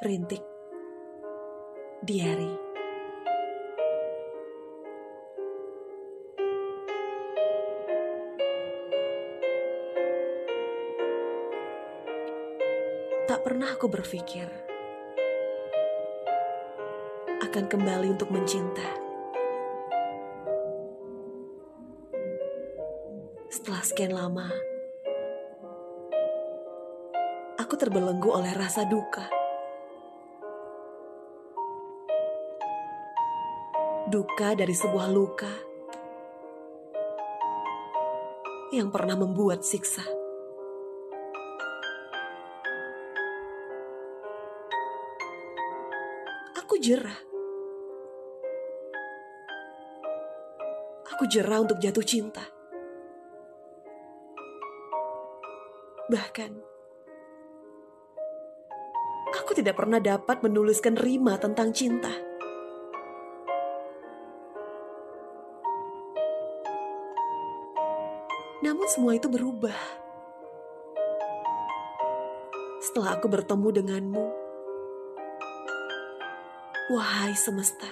Rintik Diary Tak pernah aku berpikir akan kembali untuk mencinta. Setelah sekian lama, aku terbelenggu oleh rasa duka. Duka dari sebuah luka yang pernah membuat siksa. Aku jerah. Aku jerah untuk jatuh cinta. Bahkan, aku tidak pernah dapat menuliskan rima tentang cinta. Namun semua itu berubah. Setelah aku bertemu denganmu, wahai semesta.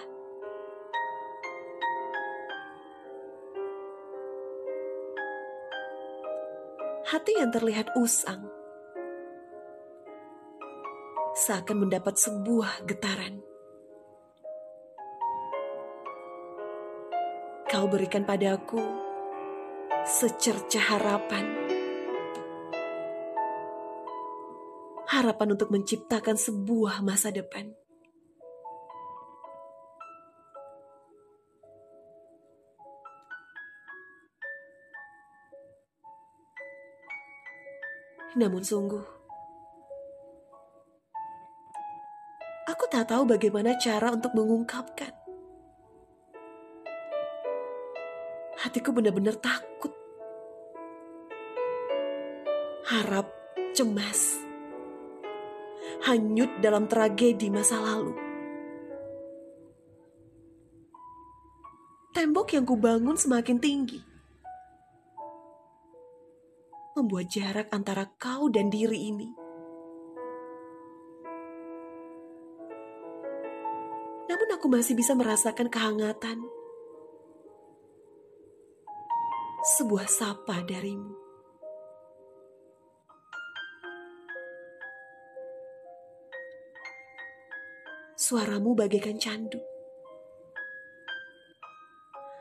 Hati yang terlihat usang seakan mendapat sebuah getaran. Kau berikan padaku secerca harapan. Harapan untuk menciptakan sebuah masa depan. Namun sungguh, aku tak tahu bagaimana cara untuk mengungkapkan. Hatiku benar-benar takut. Harap, cemas, hanyut dalam tragedi masa lalu. Tembok yang kubangun semakin tinggi. Membuat jarak antara kau dan diri ini. Namun aku masih bisa merasakan kehangatan. Sebuah sapa darimu. Suaramu bagaikan candu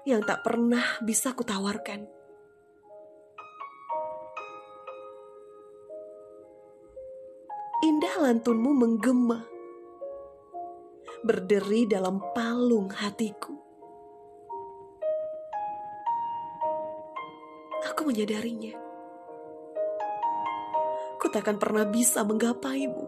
yang tak pernah bisa kutawarkan. Indah lantunmu menggema, berderi dalam palung hatiku. Aku menyadarinya. Ku takkan pernah bisa menggapaimu.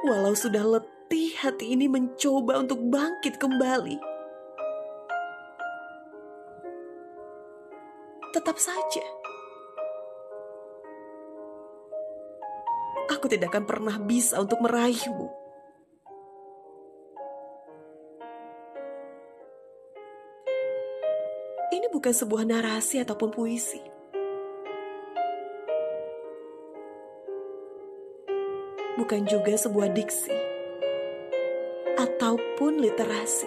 Walau sudah letih hati ini mencoba untuk bangkit kembali. Tetap saja. Aku tidak akan pernah bisa untuk meraihmu. Ini bukan sebuah narasi ataupun puisi. Bukan juga sebuah diksi ataupun literasi.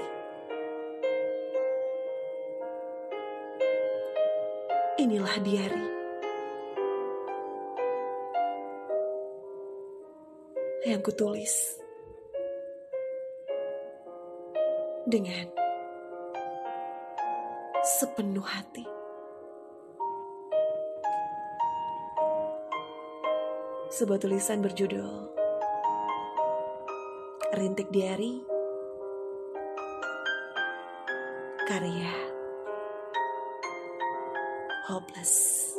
Inilah diari. Yang kutulis dengan sepenuh hati. Sebuah tulisan berjudul Rintik Diari Karya Hopeless